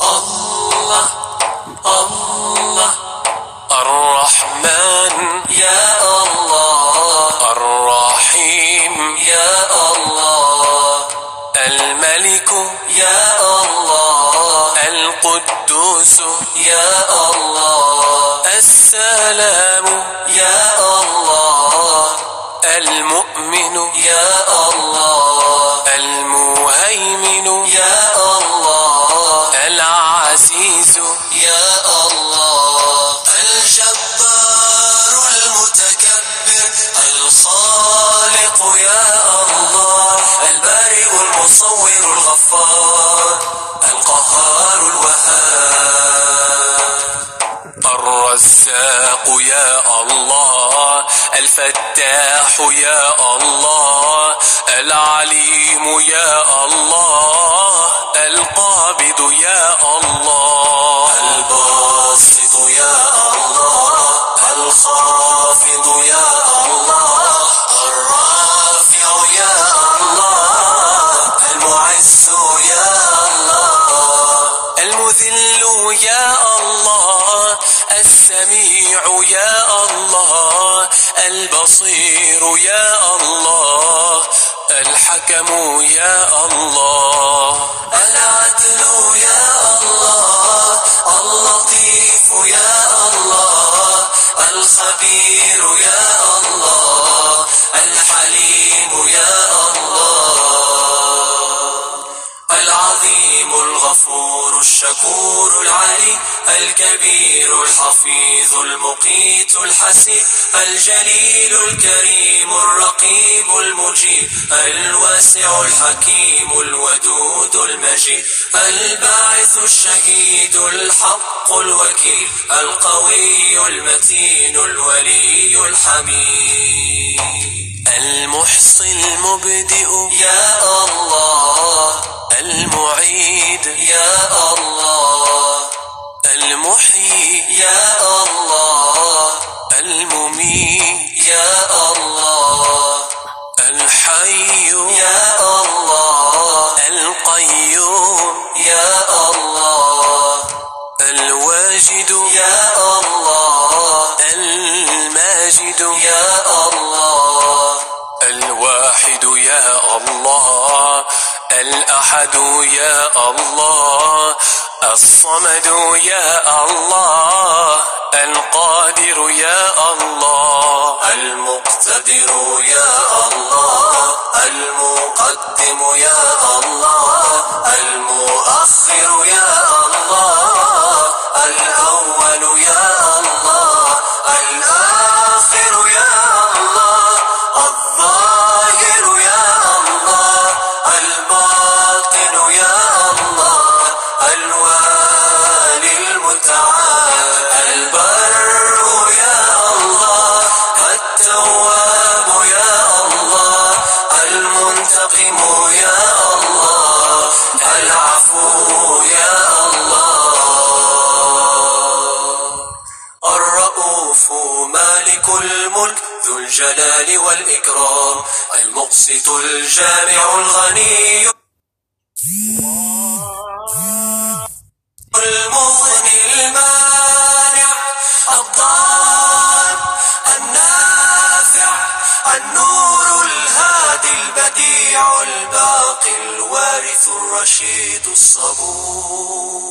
الله الله الرحمن يا الله الرحيم يا الله الملك يا الله القدوس يا الله السلام الرزاق يا الله الفتاح يا الله العليم يا الله القابض يا الله الباسط يا الله الخافض يا الله الرافع يا الله المعز يا الله المذل يا الله السميع يا الله البصير يا الله الحكم يا الله. العدل يا الله اللطيف يا الله الخبير يا الله الحليم يا الله. العظيم الغفور الشكور العلي الكبير الحفيظ المقيت الحسيب الجليل الكريم الرقيب المجيب الواسع الحكيم الودود المجيد الباعث الشهيد الحق الوكيل القوي المتين الولي الحميد. المحصي المبدئ يا الله. المعيد. يا الله. المحيي. يا الله. المميت. يا الله. الحي. يا الله. القيوم. يا الله. الواجد. يا الله. الماجد. يا الله. الواحد. يا الله. الأحد يا الله؟ الصمد يا الله القادر يا الله. المقتدر يا الله المقدم يا الله المؤخر يا الله البر يا الله التواب يا الله المنتقم يا الله العفو يا الله الرؤوف مالك الملك ذو الجلال والإكرام المقسط الجامع الغني. الباقي الوارث الرشيد الصبور.